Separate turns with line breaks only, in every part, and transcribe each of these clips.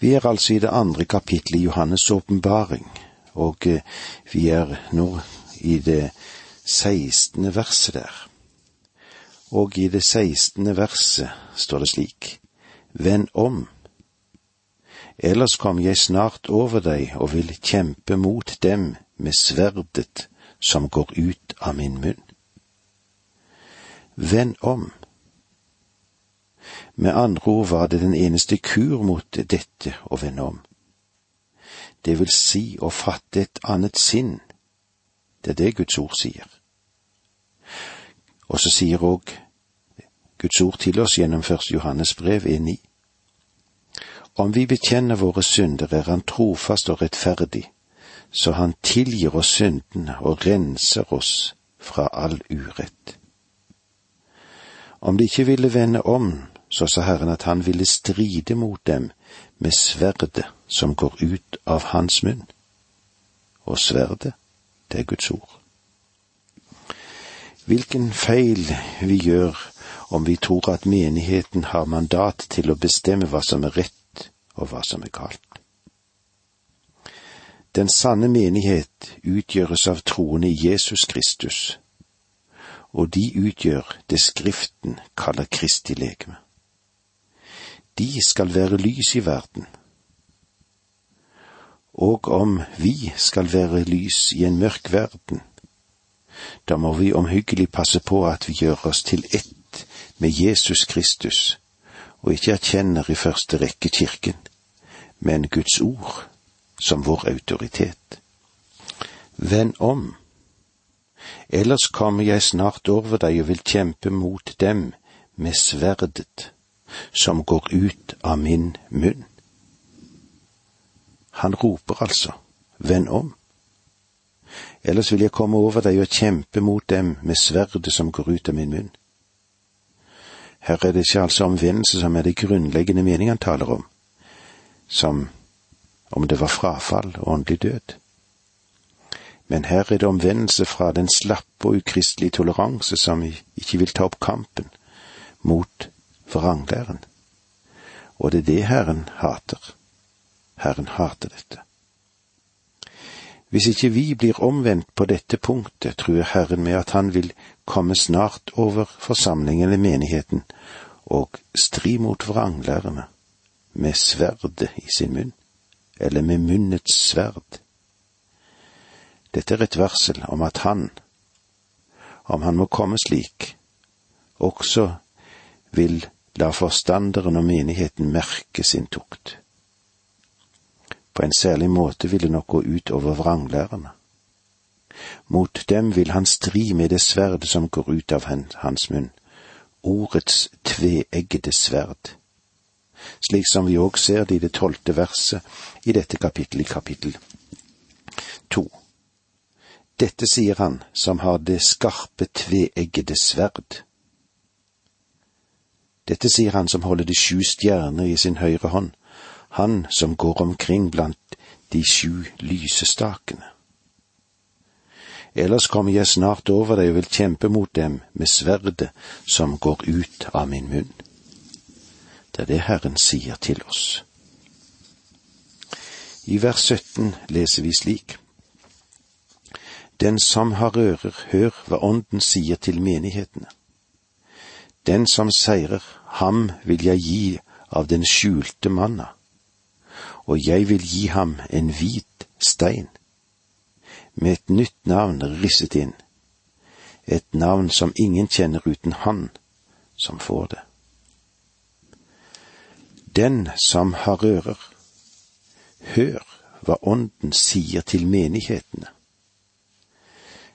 Vi er altså i det andre kapittelet i Johannes' åpenbaring, og eh, vi er nå i det sekstende verset der. Og i det sekstende verset står det slik, Vend om, ellers kommer jeg snart over deg og vil kjempe mot dem med sverdet som går ut av min munn. Vend om. Med andre ord var det den eneste kur mot dette å vende om. Det vil si å fatte et annet sinn. Det er det Guds ord sier. Og så sier òg Guds ord til oss gjennom første Johannes brev 1.9. Om vi bekjenner våre synder, er Han trofast og rettferdig, så Han tilgir oss syndene og renser oss fra all urett. Om de ikke ville vende om, så sa Herren at han ville stride mot dem med sverdet som går ut av hans munn. Og sverdet, det er Guds ord. Hvilken feil vi gjør om vi tror at menigheten har mandat til å bestemme hva som er rett og hva som er galt. Den sanne menighet utgjøres av troende i Jesus Kristus, og de utgjør det Skriften kaller Kristi legeme. De skal være lys i verden. Og om vi skal være lys i en mørk verden, da må vi omhyggelig passe på at vi gjør oss til ett med Jesus Kristus, og ikke erkjenner i første rekke Kirken, men Guds ord som vår autoritet. Vend om, ellers kommer jeg snart over deg og vil kjempe mot dem med sverdet som går ut av min munn. Han roper altså, vend om. Ellers vil jeg komme over deg og kjempe mot dem med sverdet som går ut av min munn. Her er det ikke altså omvendelse som er det grunnleggende mening han taler om, som om det var frafall og åndelig død. Men her er det omvendelse fra den slappe og ukristelige toleranse som ikke vil ta opp kampen mot vranglæren. Og det er det Herren hater. Herren hater dette. Hvis ikke vi blir omvendt på dette punktet, truer Herren med at han vil komme snart over forsamlingen eller menigheten og stri mot vranglærerne med sverdet i sin munn, eller med munnets sverd. Dette er et varsel om at han, om han må komme slik, også vil la forstanderen og menigheten merke sin tukt. På en særlig måte vil det nok gå ut over vranglærerne. Mot dem vil han stri med det sverdet som går ut av hans munn, ordets tveeggede sverd, slik som vi òg ser det i det tolvte verset i dette kapittelet, i kapittel to. Dette sier han som har det skarpe tveeggede sverd. Dette sier han som holder de sju stjerner i sin høyre hånd, han som går omkring blant de sju lysestakene. Ellers kommer jeg snart over deg og vil kjempe mot dem med sverdet som går ut av min munn. Det er det Herren sier til oss. I vers 17 leser vi slik. Den som har ører, hør hva Ånden sier til menighetene. Den som seirer, ham vil jeg gi av den skjulte manna, og jeg vil gi ham en hvit stein, med et nytt navn risset inn, et navn som ingen kjenner uten han som får det. Den som har ører, hør hva Ånden sier til menighetene.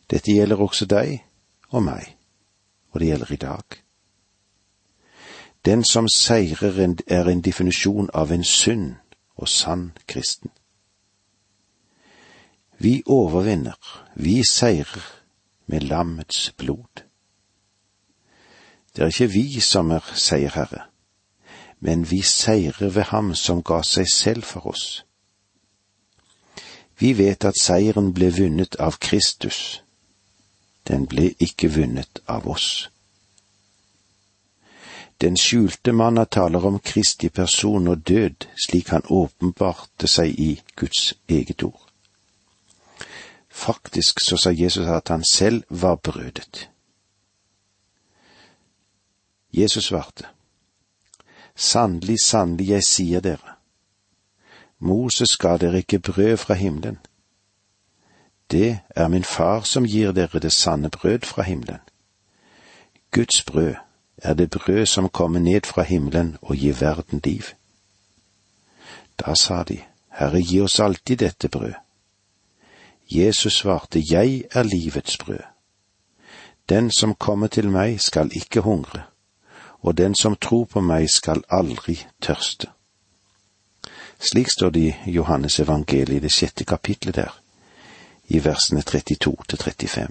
Dette gjelder også deg og meg, og det gjelder i dag. Den som seirer er en definisjon av en sunn og sann kristen. Vi overvinner, vi seirer med lammets blod. Det er ikke vi som er seierherre, men vi seirer ved ham som ga seg selv for oss. Vi vet at seieren ble vunnet av Kristus, den ble ikke vunnet av oss. Den skjulte manna taler om Kristi person og død slik han åpenbarte seg i Guds eget ord. Faktisk så sa Jesus at han selv var brødet. Jesus svarte, Sannelig, sannelig, jeg sier dere, Moses ga dere ikke brød fra himmelen. Det er min far som gir dere det sanne brød fra himmelen. Guds brød er det brød som kommer ned fra himmelen og gir verden liv. Da sa de, Herre, gi oss alltid dette brød. Jesus svarte, Jeg er livets brød. Den som kommer til meg skal ikke hungre, og den som tror på meg skal aldri tørste. Slik står det i Johannes evangeliet i det sjette kapitlet der, i versene 32 til 35.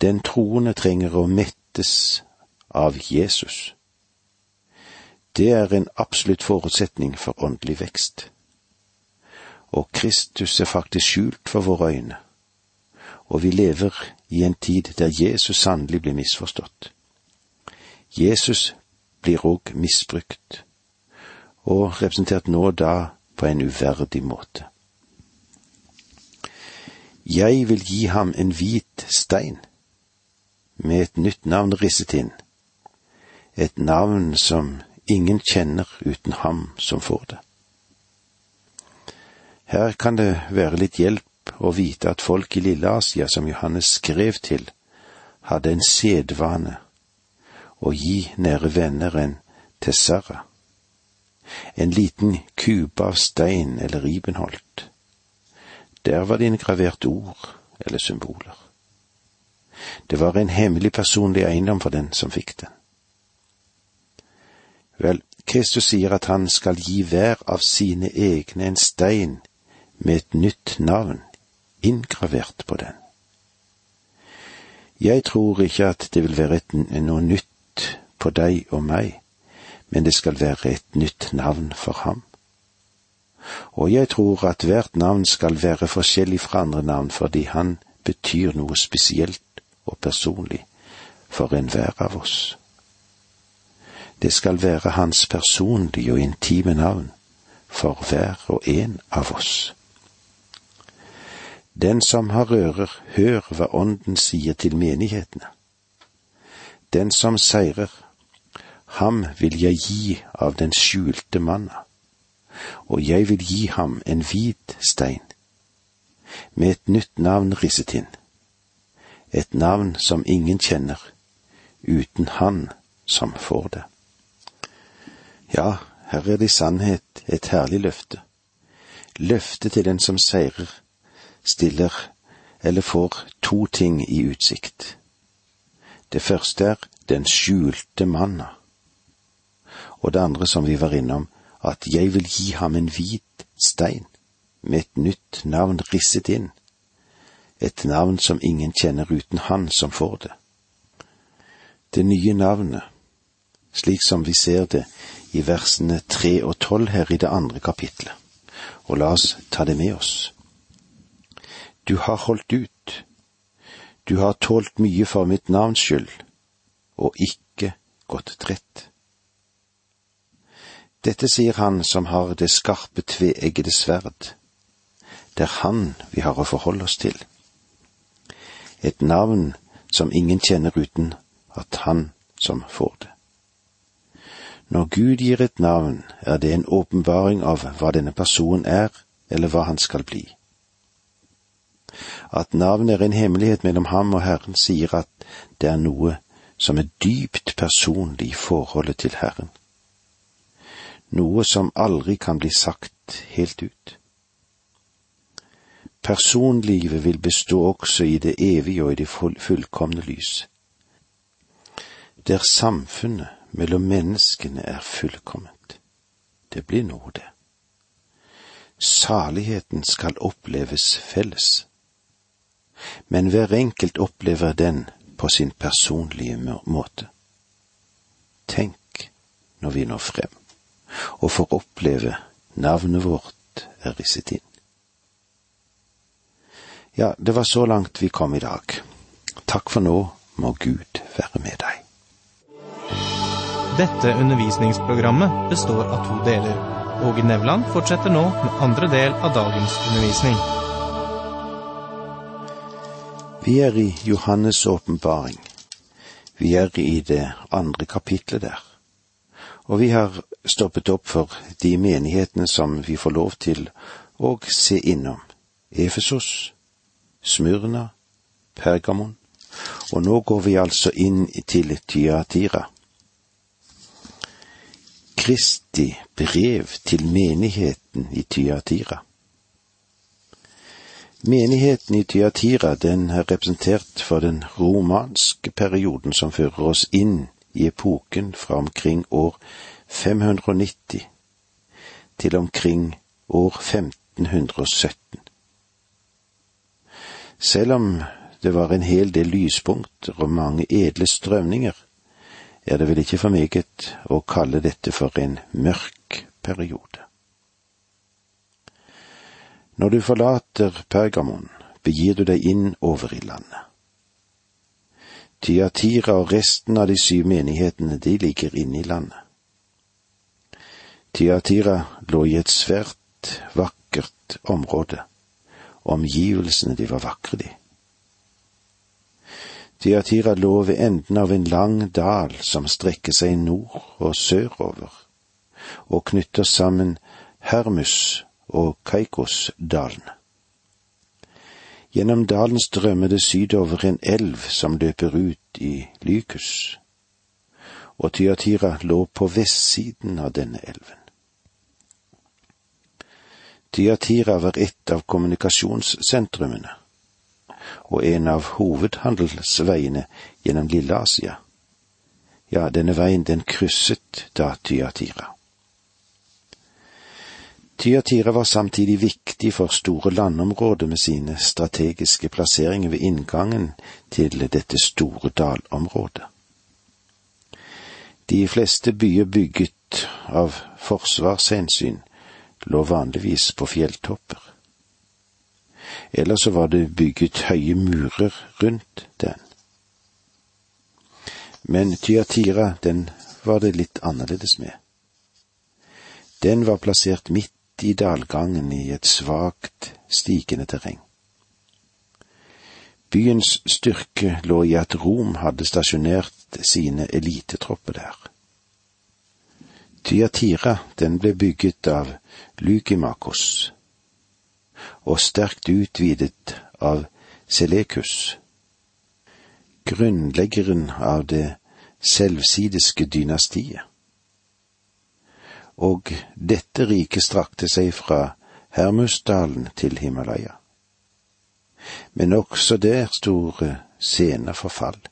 Den troende trenger å mettes av Jesus. Det er en absolutt forutsetning for åndelig vekst. Og Kristus er faktisk skjult for våre øyne, og vi lever i en tid der Jesus sannelig blir misforstått. Jesus blir òg misbrukt, og representert nå da på en uverdig måte. Jeg vil gi ham en hvit stein, med et nytt navn risset inn, et navn som ingen kjenner uten ham som får det. Her kan det være litt hjelp å vite at folk i Lille Asia, som Johannes skrev til, hadde en sedvane å gi nære venner en tessara, en liten kube av stein eller ribenholt. Der var det inngravert ord eller symboler. Det var en hemmelig personlig eiendom for den som fikk den. Vel, Kristus sier at han skal gi hver av sine egne en stein med et nytt navn inngravert på den. Jeg tror ikke at det vil være et, noe nytt på deg og meg, men det skal være et nytt navn for ham. Og jeg tror at hvert navn skal være forskjellig fra andre navn fordi han betyr noe spesielt og personlig for enhver av oss. Det skal være hans personlige og intime navn for hver og en av oss. Den som har ører, hør hva Ånden sier til menighetene. Den som seirer, ham vil jeg gi av den skjulte manna, og jeg vil gi ham en hvit stein, med et nytt navn risset inn, et navn som ingen kjenner, uten han som får det. Ja, her er det i sannhet et herlig løfte, løftet til den som seirer, stiller eller får to ting i utsikt. Det første er den skjulte manna og det andre som vi var innom, at jeg vil gi ham en hvit stein med et nytt navn risset inn, et navn som ingen kjenner uten han som får det. Det nye navnet, slik som vi ser det i versene tre og tolv her i det andre kapitlet, og la oss ta det med oss. Du har holdt ut, du har tålt mye for mitt navns skyld, og ikke gått trett. Dette sier han som har det skarpe tveeggede sverd. Det er han vi har å forholde oss til. Et navn som ingen kjenner uten at han som får det. Når Gud gir et navn, er det en åpenbaring av hva denne personen er, eller hva han skal bli. At navnet er en hemmelighet mellom ham og Herren, sier at det er noe som er dypt personlig i forholdet til Herren noe som aldri kan bli sagt helt ut. Personlivet vil bestå også i det evige og i det fullkomne lys, der samfunnet mellom menneskene er fullkomment. Det blir nå det. Saligheten skal oppleves felles, men hver enkelt opplever den på sin personlige måte. Tenk når vi når frem og får oppleve navnet vårt er risset inn. Ja, det var så langt vi kom i dag. Takk for nå, må Gud være med deg.
Dette undervisningsprogrammet består av to deler. Åge Nevland fortsetter nå med andre del av dagens undervisning.
Vi er i Johannes' åpenbaring. Vi er i det andre kapitlet der. Og vi har stoppet opp for de menighetene som vi får lov til å se innom. Efesos, Smyrna, Pergamon, og nå går vi altså inn til Tyatira. Kristi brev til menigheten i Tyatira. Menigheten i Tyatira den er representert for den romanske perioden som fører oss inn i epoken fra omkring år 590 til omkring år 1517. Selv om det var en hel del lyspunkter og mange edle strømninger, er det vel ikke for meget å kalle dette for en mørk periode. Når du forlater Pergamon, begir du deg inn over i landet. Tyatira og resten av de syv menighetene, de ligger inne i landet. Tyatira lå i et svært vakkert område. Omgivelsene, de var vakre, de. Tyatira lå ved enden av en lang dal som strekker seg nord og sørover, og knytter sammen Hermus og Kaikos-dalene. Gjennom dalen strømmer det sydover en elv som løper ut i Lykus, og Tyatira lå på vestsiden av denne elven. Tyatira var et av kommunikasjonssentrumene og en av hovedhandelsveiene gjennom Lille-Asia. Ja, denne veien den krysset da Tyatira. Tyatira var samtidig viktig for store landområder med sine strategiske plasseringer ved inngangen til dette store dalområdet. De fleste byer bygget av forsvarshensyn lå vanligvis på fjelltopper eller så var det bygget høye murer rundt den. Men Tyatira, den var det litt annerledes med. Den var plassert midt i dalgangen i et svakt stigende terreng. Byens styrke lå i at Rom hadde stasjonert sine elitetropper der. Tyatira, den ble bygget av Lykimakos, og sterkt utvidet av Selekus, grunnleggeren av det selvsidiske dynastiet. Og dette riket strakte seg fra Hermusdalen til Himalaya. Men også der store scener forfall.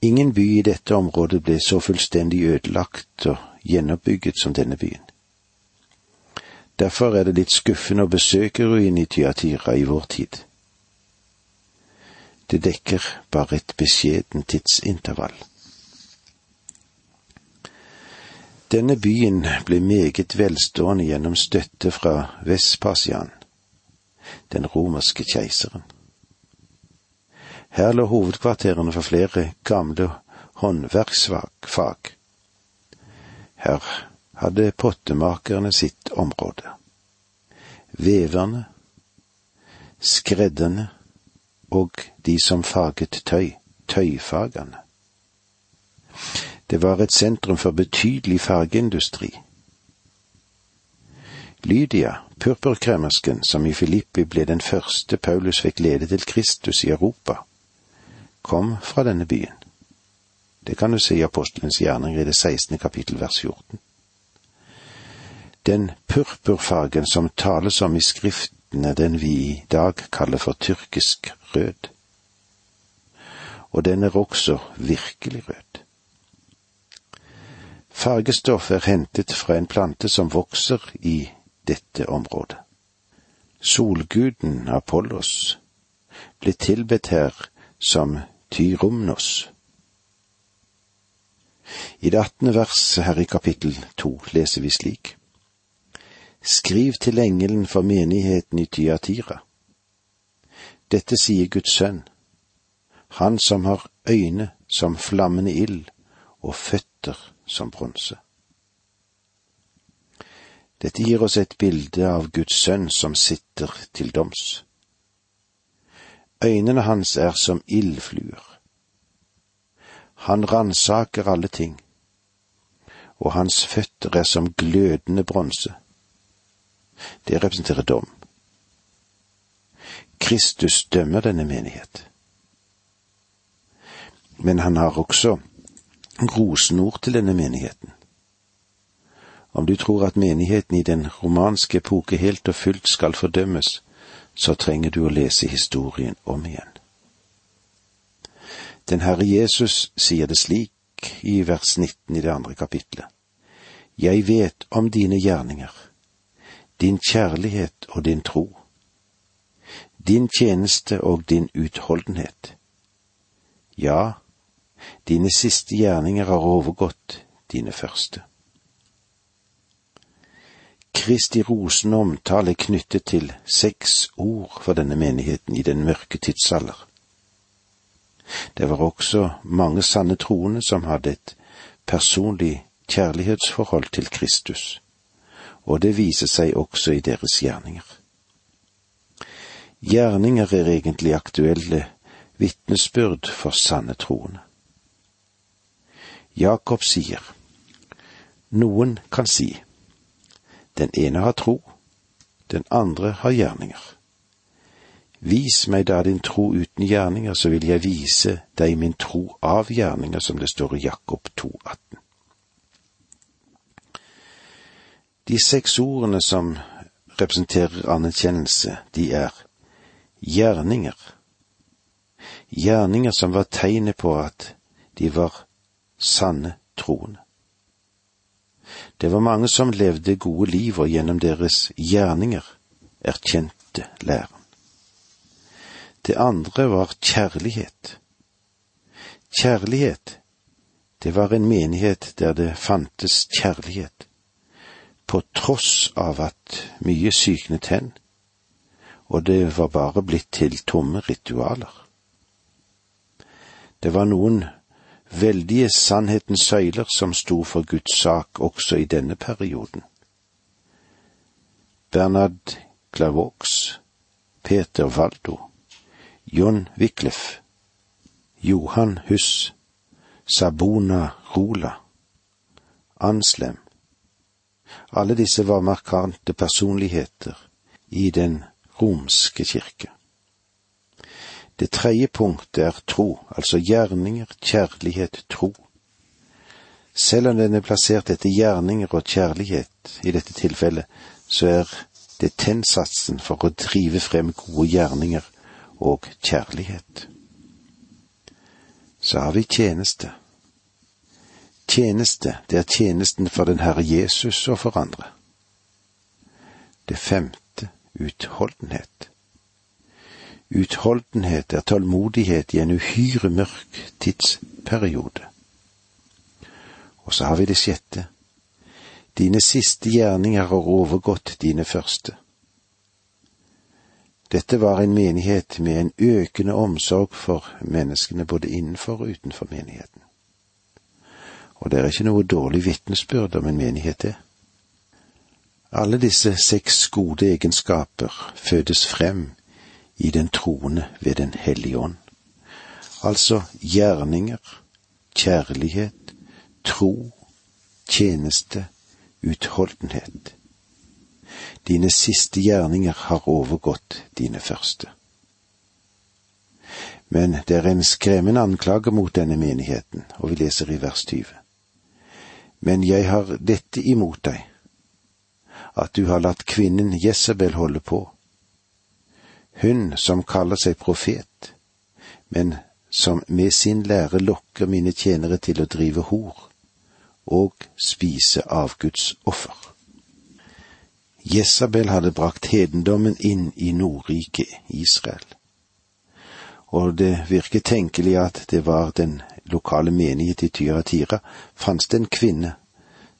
Ingen by i dette området ble så fullstendig ødelagt og gjenoppbygget som denne byen. Derfor er det litt skuffende å besøke ruinen i Tyatira i vår tid. Det dekker bare et beskjeden tidsintervall. Denne byen ble meget velstående gjennom støtte fra Vespasian, den romerske keiseren. Her lå hovedkvarterene for flere gamle håndverksfag. Her hadde pottemakerne sitt område. Veverne, skredderne og de som faget tøy, tøyfagene. Det var et sentrum for betydelig fargeindustri. Lydia, purpurkremersken som i Filippi ble den første Paulus fikk lede til Kristus i Europa, kom fra denne byen. Det kan du se i Apostelens gjerninger i det 16. kapittel vers 14 den purpurfargen som tales om i skriftene, den vi i dag kaller for tyrkisk rød. Og den er også virkelig rød. Fargestoff er hentet fra en plante som vokser i dette området. Solguden Apollos ble tilbedt her som Tyrumnos. I det attende verset her i kapittel to leser vi slik. Skriv til engelen for menigheten i Tyatira. Dette sier Guds sønn, han som har øyne som flammende ild og føtter som bronse. Dette gir oss et bilde av Guds sønn som sitter til doms. Øynene hans er som ildfluer. Han ransaker alle ting, og hans føtter er som glødende bronse. Det representerer dom. Kristus dømmer denne menighet. Men han har også rosenord til denne menigheten. Om du tror at menigheten i den romanske epoke helt og fullt skal fordømmes, så trenger du å lese historien om igjen. Den Herre Jesus sier det slik i vers 19 i det andre kapitlet. Jeg vet om dine gjerninger, din kjærlighet og din tro, din tjeneste og din utholdenhet. Ja, dine siste gjerninger har overgått dine første. Kristi rosende omtale er knyttet til seks ord for denne menigheten i den mørke tidsalder. Det var også mange sanne troende som hadde et personlig kjærlighetsforhold til Kristus, og det viser seg også i deres gjerninger. Gjerninger er egentlig aktuelle vitnesbyrd for sanne troende. Jakob sier, Noen kan si, den ene har tro, den andre har gjerninger. Vis meg da din tro uten gjerninger, så vil jeg vise deg min tro av gjerninger, som det står i Jakob 2,18. De seks ordene som representerer anerkjennelse, de er gjerninger. Gjerninger som var tegnet på at de var sanne troende. Det var mange som levde gode liv og gjennom deres gjerninger erkjente læren. Det andre var kjærlighet. Kjærlighet, det var en menighet der det fantes kjærlighet, på tross av at mye syknet hen, og det var bare blitt til tomme ritualer. Det var noen veldige sannhetens søyler som sto for Guds sak også i denne perioden. Bernard Clavox, Peter Valdo, John Wycliffe, Johan Huss, Sabona Rola, Anslem. Alle disse var markante personligheter i den romske kirke. Det tredje punktet er tro, altså gjerninger, kjærlighet, tro. Selv om den er plassert etter gjerninger og kjærlighet i dette tilfellet, så er det tennsatsen for å drive frem gode gjerninger og kjærlighet. Så har vi tjeneste. Tjeneste, det er tjenesten for den Herre Jesus og for andre. Det femte, utholdenhet. Utholdenhet er tålmodighet i en uhyre mørk tidsperiode. Og så har vi det sjette. Dine siste gjerninger har overgått dine første. Dette var en menighet med en økende omsorg for menneskene både innenfor og utenfor menigheten. Og det er ikke noe dårlig vitnesbyrd om en menighet, det. Alle disse seks gode egenskaper fødes frem i den troende ved Den hellige ånd. Altså gjerninger, kjærlighet, tro, tjeneste, utholdenhet. Dine siste gjerninger har overgått dine første. Men det er en skremmende anklage mot denne menigheten, og vi leser i vers 20. Men jeg har dette imot deg, at du har latt kvinnen Jesabel holde på, hun som kaller seg profet, men som med sin lære lokker mine tjenere til å drive hor og spise avguds offer. Jesabel hadde brakt hedendommen inn i Nordriket Israel, og det virker tenkelig at det var den lokale menighet i Tyratira fantes det en kvinne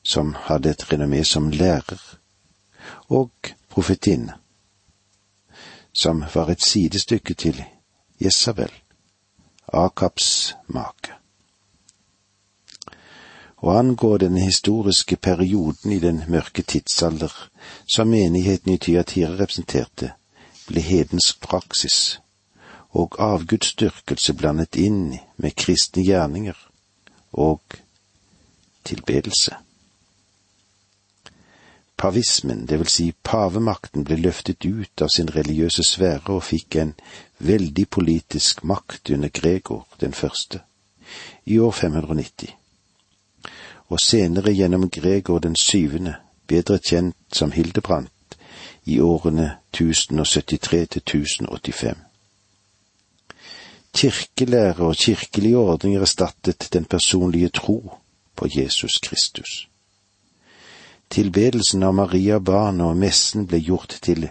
som hadde et renommé som lærer og profetinne som var et sidestykke til Jesabel, Akabs make. og angår den historiske perioden i den mørke tidsalder som menigheten i Tyatira representerte, ble hedensk praksis og avgudsdyrkelse blandet inn med kristne gjerninger og tilbedelse. Pavismen, det vil si pavemakten, ble løftet ut av sin religiøse sfære og fikk en veldig politisk makt under Gregor den første, i år 590, og senere gjennom Gregor den syvende, bedre kjent som Hildebrandt, i årene 1073 til 1085. Kirkelære og kirkelige ordninger erstattet den personlige tro på Jesus Kristus. Tilbedelsen av Maria barn og messen ble gjort til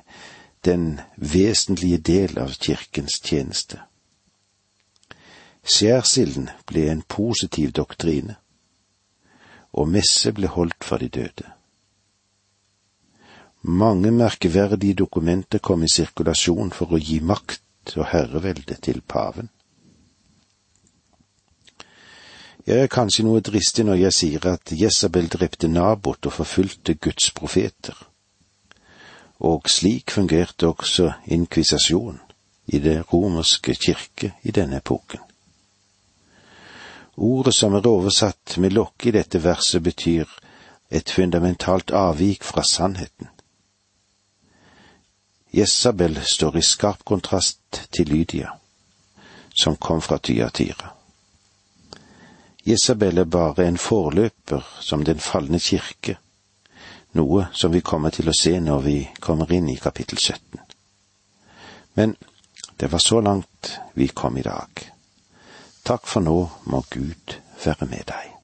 den vesentlige del av kirkens tjeneste. Skjærsilden ble en positiv doktrine, og messe ble holdt for de døde. Mange merkeverdige dokumenter kom i sirkulasjon for å gi makt og herrevelde til paven. Jeg er kanskje noe dristig når jeg sier at Jesabel drepte Nabot og forfulgte Guds profeter. Og slik fungerte også inkvisasjonen i det romerske kirke i denne epoken. Ordet som er oversatt med lokke i dette verset, betyr et fundamentalt avvik fra sannheten. Jesabel står i skarp kontrast til Lydia, som kom fra Tyatira. Isabel er bare en forløper som den falne kirke, noe som vi kommer til å se når vi kommer inn i kapittel 17. Men det var så langt vi kom i dag. Takk for nå må Gud være med deg.